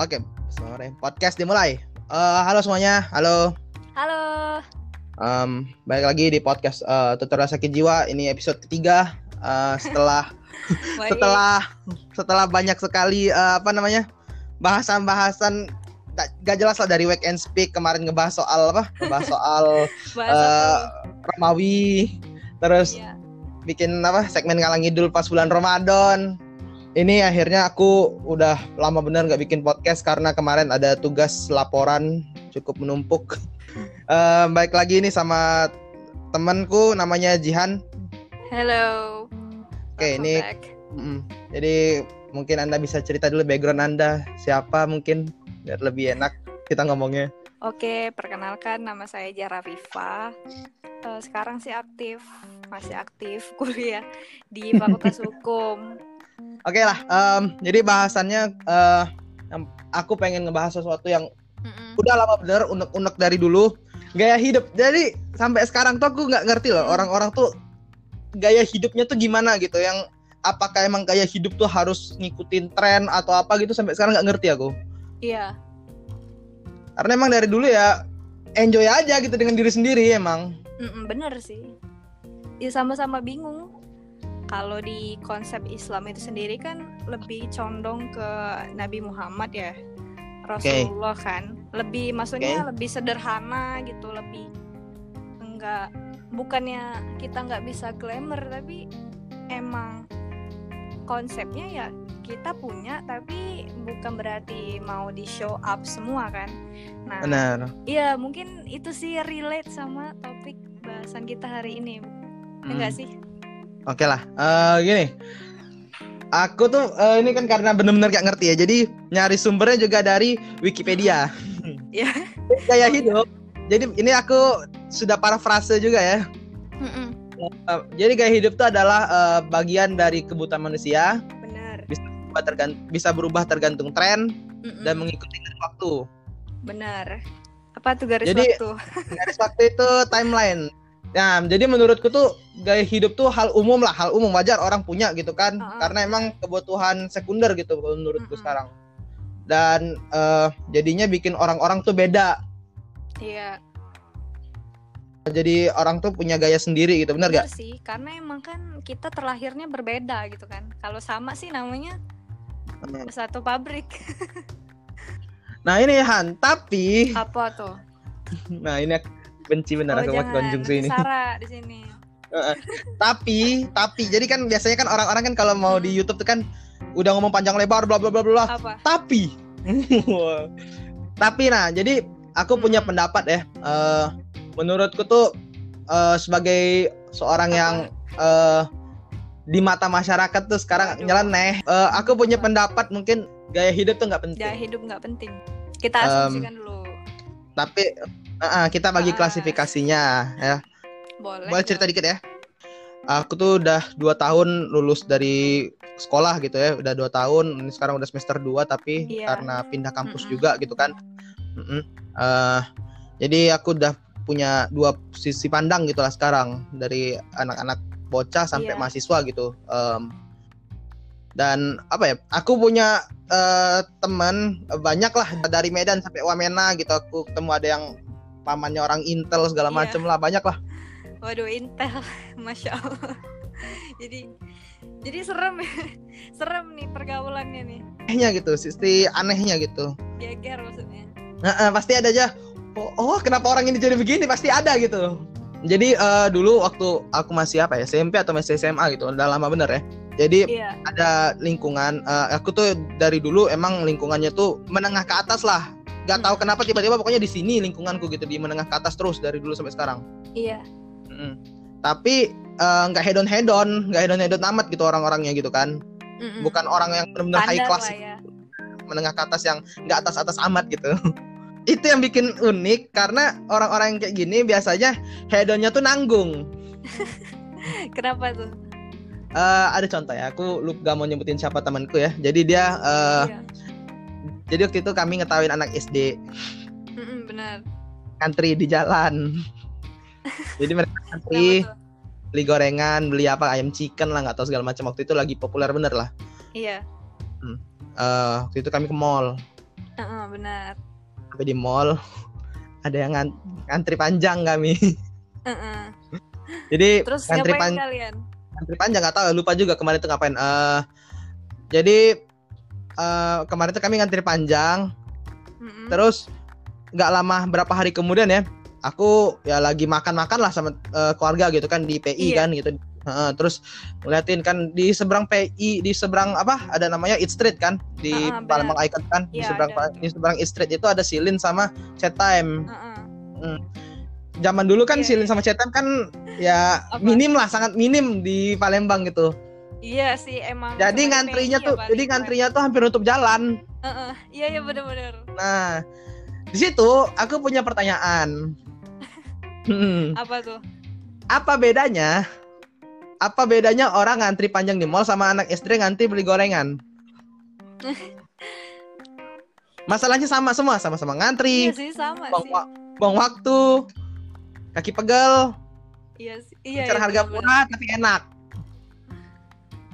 Oke, sore podcast dimulai. Eh, halo semuanya, halo. Halo. Em, balik lagi di podcast eh, Tutorial Sakit Jiwa. Ini episode ketiga. Eh, setelah setelah setelah banyak sekali eh, apa namanya bahasan-bahasan gak, gak jelas lah dari Wake and Speak kemarin ngebahas soal apa? Ngebahas soal eh, Romawi, terus Iya. bikin apa segmen ngalang ngidul pas bulan Ramadan. Ini akhirnya aku udah lama bener nggak bikin podcast karena kemarin ada tugas laporan cukup menumpuk. Eh, baik lagi ini sama temanku namanya Jihan. Hello. Oke, Welcome ini back. mm, jadi mungkin anda bisa cerita dulu background anda siapa mungkin biar lebih enak kita ngomongnya. Oke, perkenalkan nama saya Jara Viva. Eh, sekarang sih aktif, masih aktif kuliah di Fakultas Hukum. Oke lah, em, jadi bahasannya yang aku pengen ngebahas sesuatu yang Mm-mm. udah lama bener unek-unek dari dulu gaya hidup jadi sampai sekarang tuh aku nggak ngerti loh orang-orang tuh gaya hidupnya tuh gimana gitu yang apakah emang gaya hidup tuh harus ngikutin tren atau apa gitu sampai sekarang nggak ngerti aku Iya, karena emang dari dulu ya enjoy aja gitu dengan diri sendiri emang Mm-mm, bener sih. Ya sama-sama bingung. Kalau di konsep Islam itu sendiri kan lebih condong ke Nabi Muhammad ya. Rasulullah kan. Lebih maksudnya lebih sederhana gitu, lebih enggak bukannya kita nggak bisa glamour tapi emang konsepnya ya kita punya tapi bukan berarti mau di show up semua kan. Nah, benar Iya, mungkin itu sih relate sama topik bahasan kita hari ini. Hmm. Enggak sih? Oke lah Eh, gini aku tuh eh, ini kan karena bener-bener gak ngerti ya jadi nyari sumbernya juga dari Wikipedia Iya. gaya hidup jadi ini aku sudah parafrase juga ya Mm-mm, Eh, jadi gaya hidup itu adalah eh, bagian dari kebutuhan manusia Benar. berubah tergan- bisa berubah tergantung tren Mm-mm, dan mengikuti garis waktu. Benar. Apa tuh garis Jadi- waktu? Garis waktu itu timeline. Nah, jadi menurutku tuh gaya hidup tuh hal umum lah, hal umum wajar orang punya gitu kan, Ah. karena emang kebutuhan sekunder gitu menurutku Mm-mm. sekarang. Dan eh, jadinya bikin orang-orang tuh beda. Iya, Jadi orang tuh punya gaya sendiri gitu, benar benar gak? sih. Karena emang kan kita terlahirnya berbeda gitu kan. Kalau sama sih namanya Hmm. satu pabrik. Nah ini Han, tapi, Apa tuh? nah ini benci bener aku pakai konjungsi ini. Sarah di sini. tapi tapi jadi kan biasanya kan orang-orang kan kalau mau di YouTube tuh kan udah ngomong panjang lebar bla bla bla bla Apa? tapi tapi nah jadi aku punya Hmm. pendapat ya eh menurutku tuh eh, sebagai seorang Apa? yang eh di mata masyarakat tuh sekarang Waduh. nyeleneh Eh, aku punya pendapat mungkin gaya hidup tuh nggak penting Gaya hidup nggak penting. Kita asumsikan dulu. tapi eh, eh, kita bagi Ah. klasifikasinya ya Boleh. boleh cerita dikit ya aku tuh udah dua tahun lulus dari sekolah gitu ya udah dua tahun ini sekarang udah semester 2 tapi Iya. karena pindah kampus Mm-mm. juga gitu kan Mm-mm. Eh, jadi aku udah punya dua sisi pandang gitu lah sekarang dari anak-anak bocah sampai Iya. mahasiswa gitu Em, dan apa ya aku punya eh, teman banyak lah dari Medan sampai Wamena gitu aku ketemu ada yang pamannya orang Intel segala Iya. macem lah banyak lah. Waduh, Intel, masya Allah. jadi, jadi serem ya, serem nih pergaulannya nih. anehnya gitu sisi anehnya gitu. Geger maksudnya. nah, eh, pasti ada aja. Oh, oh kenapa orang ini jadi begini? Pasti ada gitu. Jadi eh, dulu waktu aku masih apa ya SMP atau masih SMA gitu udah lama bener ya. Jadi Iya, ada lingkungan eh, aku tuh dari dulu emang lingkungannya tuh menengah ke atas lah Gak tahu kenapa tiba-tiba pokoknya di sini lingkunganku gitu di menengah ke atas terus dari dulu sampai sekarang iya, Mm-mm. tapi eh, nggak head on head on nggak head on head on amat gitu orang-orangnya gitu kan Mm-mm. bukan orang yang benar-benar high class lah ya. menengah ke atas yang nggak atas atas amat gitu itu yang bikin unik karena orang-orang yang kayak gini biasanya hedonnya tuh nanggung Kenapa tuh? Eh, ada contoh ya aku lu gak mau nyebutin siapa temanku ya jadi dia eh, Iya. Jadi waktu itu kami ngetawain anak SD Mm-mm, benar. antri di jalan jadi mereka antri beli gorengan beli apa ayam chicken lah nggak tahu segala macam waktu itu lagi populer bener lah Iya. Eh, waktu itu kami ke mall Heeh, benar. Sampai di mall ada yang ngan- ngantri panjang kami. Heeh. Jadi Terus ngantri pan- kalian? ngantri panjang nggak tahu lupa juga kemarin itu ngapain. Eh jadi eh kemarin itu kami ngantri panjang Mm-mm. terus nggak lama berapa hari kemudian ya aku ya lagi makan-makan lah sama eh, keluarga gitu kan di PI Iya. kan gitu Heeh, terus ngeliatin kan di seberang PI di seberang apa ada namanya Eat Street kan di ah, Palembang Icon kan di Iya, seberang ada di seberang Eat Street itu ada Silin sama Chat Time Heeh. zaman dulu kan Iya, Silin iya. sama Time kan ya minim lah sangat minim di Palembang gitu Iya sih emang. jadi ngantrinya tuh ya jadi ngantrinya tuh hampir nutup jalan Heeh. Iya iya bener-bener. Nah, di situ aku punya pertanyaan. Hmm, Apa tuh? apa bedanya? Apa bedanya orang ngantri panjang di mall sama anak SD ngantri beli gorengan? Masalahnya sama semua, sama-sama ngantri, Iya sih sama buang, sih. wa- buang waktu, kaki pegel, Iya sih. Iya. iya, harga murah tapi enak.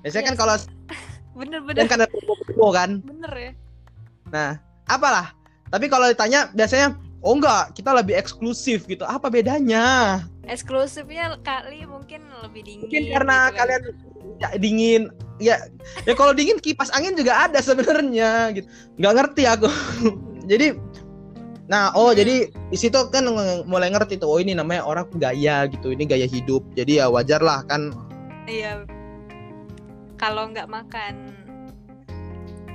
Biasanya Iya kan kalau Bener-bener. kan ada promo kan. Bener ya. Nah, apalah. Tapi kalau ditanya biasanya oh enggak, kita lebih eksklusif gitu. Apa bedanya? Eksklusifnya kali mungkin lebih dingin. mungkin karena gitu kan. kalian ya, dingin ya ya kalau dingin kipas angin juga ada sebenarnya gitu nggak ngerti aku jadi nah oh Hmm. jadi di situ kan mulai ngerti tuh oh ini namanya orang gaya gitu ini gaya hidup jadi ya wajar lah kan Iya. Kalau nggak makan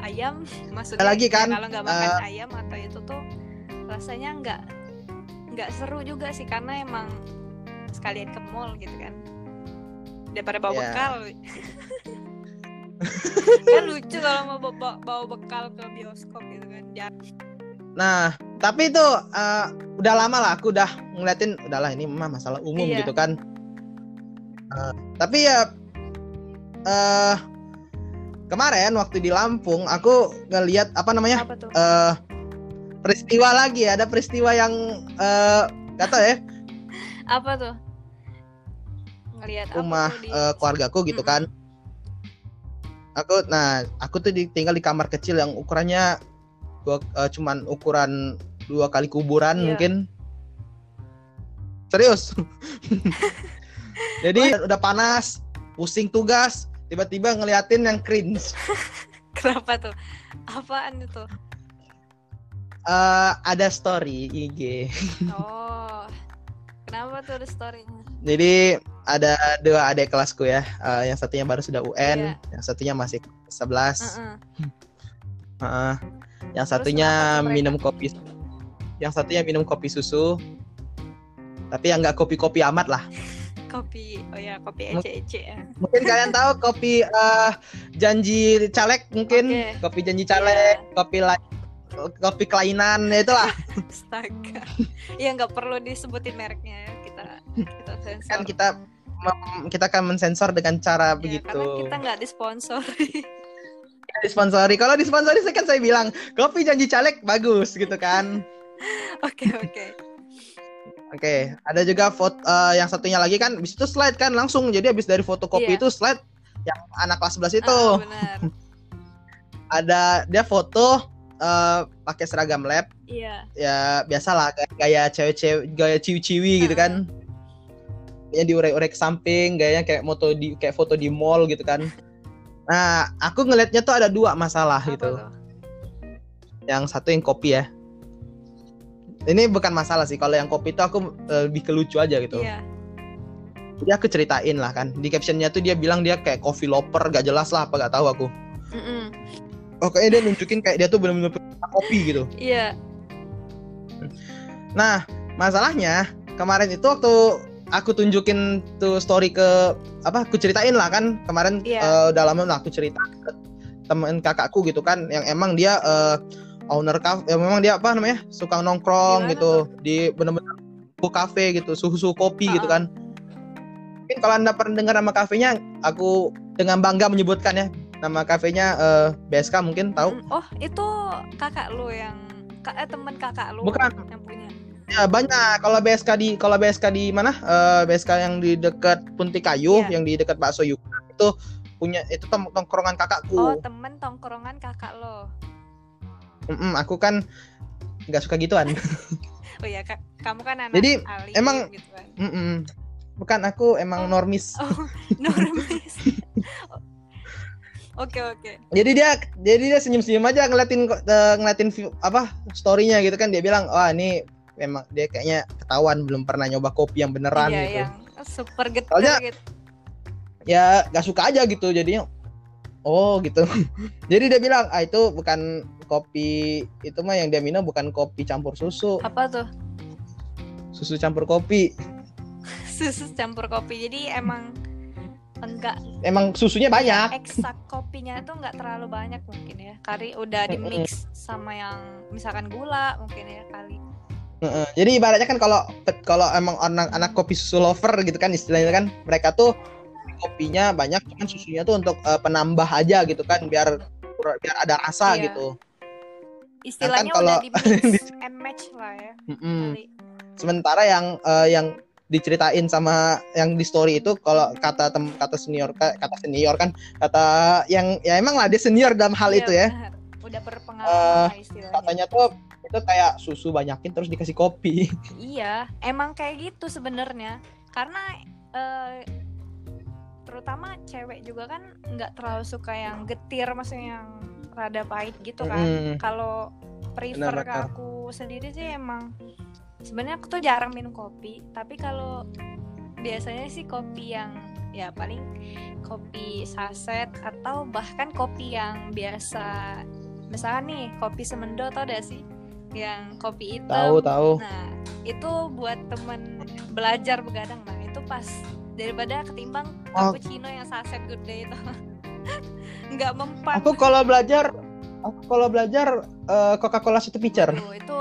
ayam, maksudnya lagi ya kan, kalau nggak makan eh, ayam atau itu tuh rasanya nggak nggak seru juga sih karena emang sekalian ke mall gitu kan daripada bawa Ya. bekal kan lucu kalau mau bawa, bawa bekal ke bioskop gitu kan Jangan- nah tapi itu eh, udah lama lah aku udah ngeliatin udahlah ini mah masalah umum Iya. gitu kan Eh, tapi ya eh kemarin waktu di Lampung aku ngeliat apa namanya? Apa tuh? Eh peristiwa lagi ada peristiwa yang eh gak tau ya. Apa tuh? Ngelihat apa rumah tuh di eh, keluargaku gitu Mm-mm. kan. Aku nah aku tuh tinggal di kamar kecil yang ukurannya dua eh, cuman ukuran dua kali kuburan Iya. mungkin. Serius? Jadi udah panas pusing tugas tiba-tiba ngeliatin yang cringe kenapa tuh apaan itu Eh, ada story IG oh kenapa tuh the story-nya Jadi ada dua adik kelasku ya. eh, yang satunya baru sudah UN, Iya. yang satunya masih 11. Heeh. Heeh. yang Terus satunya minum kopi. Yang satunya minum kopi susu. Tapi yang nggak kopi-kopi amat lah. Kopi oh ya kopi ece-ece ya Mungkin kalian tahu kopi eh, janji caleg mungkin Oke. kopi janji caleg, kopi la- kopi kelainan ya itulah. astaga ya nggak perlu disebutin mereknya ya kita kita sensor kan kita kita akan mensensor dengan cara Ya, begitu. karena kita nggak disponsori Disponsori. Kalau disponsori saya kan saya bilang kopi janji caleg bagus gitu kan. oke oke Oke, ada juga foto eh, yang satunya lagi kan bis itu slide kan langsung. Jadi habis dari fotokopi Iya. itu slide yang anak kelas 11 itu Ah, benar ada dia foto eh, pakai seragam lab iya ya biasalah kayak gaya cewek-cewek gaya ciwi-ciwi gitu Ah. kan. Ya diurek-urek ke samping, gayanya kayak foto di kayak foto di mall gitu kan. Nah, aku ngelihatnya tuh ada dua masalah apa gitu. tuh Yang satu yang kopi ya. Ini bukan masalah sih. Kalau yang kopi itu aku eh, lebih ke lucu aja gitu. iya Jadi aku ceritain lah kan. Di captionnya tuh dia bilang dia kayak coffee lover, gak jelas lah apa gak tahu aku. Oh kayaknya dia nunjukin kayak dia tuh bener-bener pecinta kopi gitu. iya Nah masalahnya kemarin itu waktu aku tunjukin tuh story ke apa? Aku ceritain lah kan kemarin Iya. eh, udah lama lah aku cerita ke temen kakakku gitu kan, yang emang dia eh, owner cafe, ya memang dia apa namanya suka nongkrong Gimana gitu di bener-bener cafe gitu, suhu-suhu kopi gitu Uh-uh. kan. Mungkin kalau anda pernah dengar nama kafenya, aku dengan bangga menyebutkan ya nama kafenya eh, BSK mungkin tahu. Mm, oh itu kakak lu yang eh, temen kakak lu Bukan. yang punya Ya banyak. Kalau BSK di kalau BSK di mana? Eh, BSK yang di dekat Punti Kayu, Iya. yang di dekat Bakso Yuka itu punya itu tongkrongan kakakku. oh temen tongkrongan kakak lo Mm-mm, aku kan nggak suka gituan. oh ya ka- kamu kan anak Jadi, alim emang- gitu kan. Mm-mm. Bukan aku emang Oh. normis. Oh, normis. Oke oke. Jadi dia jadi dia senyum-senyum aja ngeliatin eh, ngeliatin view- apa story-nya gitu kan dia bilang, "Wah, ini memang dia kayaknya ketahuan belum pernah nyoba kopi yang beneran Iya gitu." yang super getir Soalnya- gitu. Ya gak suka aja gitu jadinya. Oh, gitu. jadi dia bilang, "Ah, itu bukan kopi itu mah yang dia minum bukan kopi campur susu, Apa tuh? susu campur kopi. Susu campur kopi. Jadi emang enggak Emang susunya banyak." eksak kopinya tuh nggak terlalu banyak mungkin ya. Kali udah di mix sama yang misalkan gula mungkin ya kali. Jadi ibaratnya kan kalau kalau emang anak anak kopi susu lover gitu kan istilahnya kan mereka tuh kopinya banyak cuman susunya tuh untuk eh, penambah aja gitu kan biar biar ada rasa Iya. gitu. Istilahnya kalau- udah di mix and match lah ya. Mm-mm. Kali. Sementara yang eh, yang diceritain sama yang di story itu kalau kata tem kata senior kata senior kan kata yang ya emang lah dia senior dalam hal Iya, itu ya. Udah berpengalaman lah istilahnya. Katanya tuh itu kayak susu banyakin terus dikasih kopi. Iya, emang kayak gitu sebenarnya. Karena eh, terutama cewek juga kan nggak terlalu suka yang getir, maksudnya yang rada pahit gitu kan. Mm-mm. Kalau prefer ke aku sendiri sih emang sebenarnya aku tuh jarang minum kopi, tapi kalau biasanya sih kopi yang ya paling kopi saset atau bahkan kopi yang biasa misalnya nih kopi semendo tau gak sih yang kopi hitam Tahu tahu. Nah, itu buat temen belajar begadang. Nah, itu pas daripada ketimbang Oh. cappuccino yang saset good day itu. Nggak mempan. Aku kalau belajar aku kalau belajar eh, Coca-Cola satu pitcher. Tuh, itu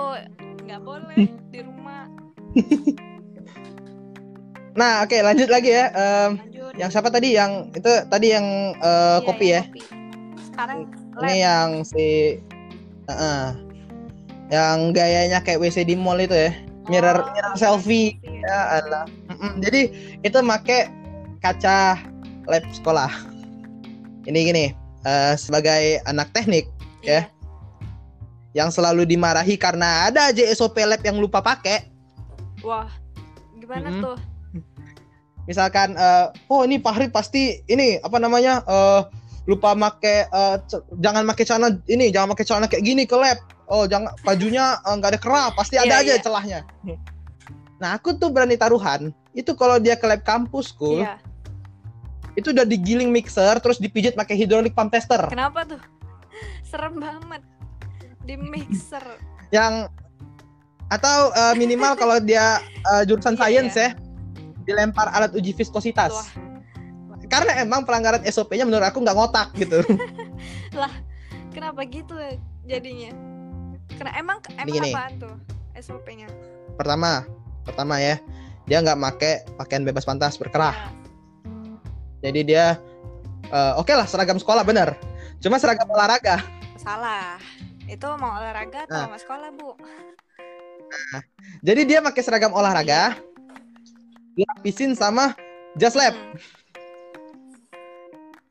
nggak boleh di rumah. Nah, oke lanjut lagi ya. Em, Lanjut. yang siapa tadi? Yang itu tadi yang eh, Iya, kopi ya. kopi. Sekarang Ini lab. yang si Heeh. yang gayanya kayak WC di mall itu ya. Mirror Oh, mirror selfie. Ya Allah. Mm-mm. Jadi itu make kaca lab sekolah. Ini gini, eh, sebagai anak teknik Iya. yang selalu dimarahi karena ada aja SOP lab yang lupa pakai. Wah, gimana Mm-mm. tuh? misalkan eh, oh ini Fahri pasti ini apa namanya eh, lupa make c- jangan make celana ini jangan make celana kayak gini ke lab oh jangan bajunya nggak ada kerah pasti ada Iya, aja iya. celahnya nah aku tuh berani taruhan itu kalau dia ke lab kampusku Iya. Itu udah digiling mixer terus dipijit pakai hydraulic pump tester Kenapa tuh? Serem banget. Di mixer. yang atau eh, minimal kalau dia eh, jurusan Iya, science iya. ya dilempar alat uji viskositas Wah. karena emang pelanggaran SOP-nya menurut aku nggak ngotak gitu Kenapa gitu jadinya? Kena emang emang gini. apaan tuh SOP-nya? pertama pertama ya dia nggak make pakaian bebas pantas berkerah jadi dia eh, oke lah seragam sekolah bener cuma seragam olahraga Salah. Itu mau olahraga atau Nah. mau sekolah, Bu? jadi dia pakai seragam olahraga dilapisin sama jas lab Hmm.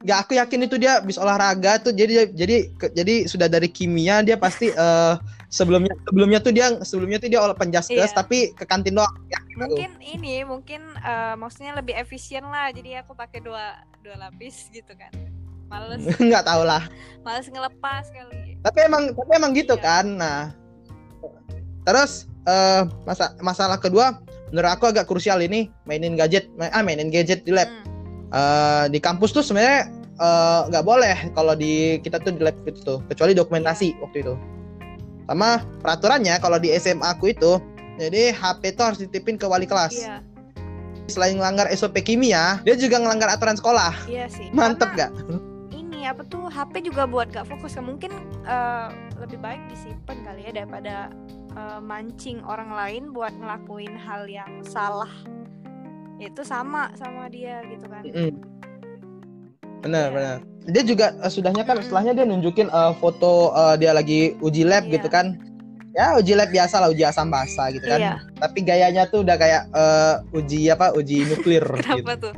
nggak aku yakin itu dia bis olahraga tuh jadi jadi jadi sudah dari kimia dia pasti eh, sebelumnya sebelumnya tuh dia sebelumnya tuh dia olah penjaskes Iya. tapi ke kantin doang yakin aku. Mungkin ini, mungkin eh, maksudnya lebih efisien lah. Jadi aku pakai dua dua lapis gitu kan. Males, nggak tahu lah males ngelepas kali. tapi emang tapi emang gitu Iya. kan nah terus eh masa masalah kedua menurut aku agak krusial ini mainin gadget main, ah mainin gadget di lab Hmm. Eh, di kampus tuh sebenarnya nggak boleh kalau di kita tuh di lab itu tuh kecuali dokumentasi waktu itu sama peraturannya kalau di SMA aku itu jadi HP tuh harus dititipin ke wali kelas Iya, selain melanggar SOP kimia dia juga ngelanggar aturan sekolah iya sih. mantep Karena gak Ini apa tuh HP juga buat gak fokus kan mungkin eh, lebih baik disimpan kali ya daripada eh, mancing orang lain buat ngelakuin hal yang salah. Itu sama sama dia gitu kan. Mm. Benar, Iya. benar. Dia juga eh, sudahnya kan setelahnya dia nunjukin eh, foto eh, dia lagi uji lab Iya. gitu kan. Ya uji lab biasa lah uji asam basa gitu kan. Iya. Tapi gayanya tuh udah kayak eh, uji apa? Uji nuklir gitu. Kenapa tuh?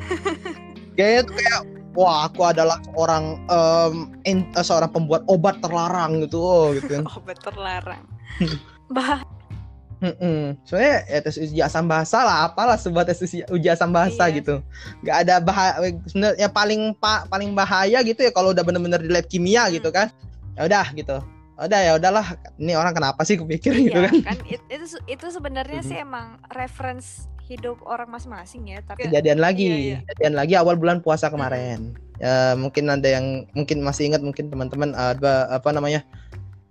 Gayanya tuh kayak wah aku adalah orang um, in, uh, seorang pembuat obat terlarang gitu oh, gitu kan obat terlarang bah Mm-mm. Soalnya ya tes uji asam bahasa lah, apalah sebuah tes uji, uji asam bahasa Iya. gitu. Gak ada bahaya. Sebenarnya paling pa, paling bahaya gitu ya kalau udah bener-bener di lab kimia gitu kan. Ya udah gitu. Udah ya udahlah. Ini orang kenapa sih kepikir gitu iya kan? kan it- itu itu sebenarnya sih emang reference hidup orang masing-masing ya tapi Kejadian lagi, Iya, iya. kejadian lagi awal bulan puasa kemarin. Ya mungkin ada yang mungkin masih ingat mungkin teman-teman ada apa namanya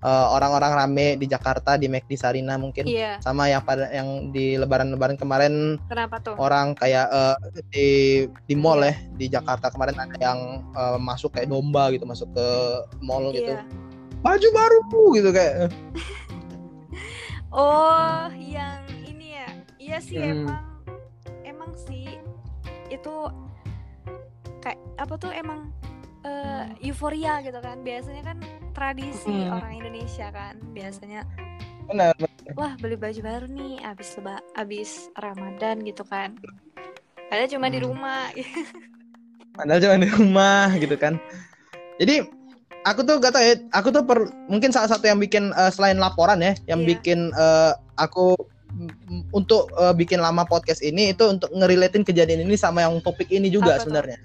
eh, orang-orang rame di Jakarta di McD Sarina mungkin. Iya. Sama yang pada yang di lebaran-lebaran kemarin kenapa tuh? orang kayak eh, di di mall Iya. ya di Jakarta kemarin ada yang eh, masuk kayak domba gitu masuk ke mall gitu. Iya. Baju baru gitu kayak. Oh yang ini ya. Iya sih Hmm. emang emang sih itu kayak apa tuh emang eh, euforia gitu kan biasanya kan tradisi Hmm. orang Indonesia kan biasanya benar wah beli baju baru nih abis leba abis Ramadan gitu kan padahal cuma di Hmm. rumah padahal cuma di rumah gitu kan jadi aku tuh gak tau ya aku tuh per, mungkin salah satu yang bikin eh, selain laporan ya yang Iya. bikin eh, aku mm, untuk eh, bikin lama podcast ini itu untuk ngerelatin kejadian ini sama yang topik ini juga Apa tuh? sebenarnya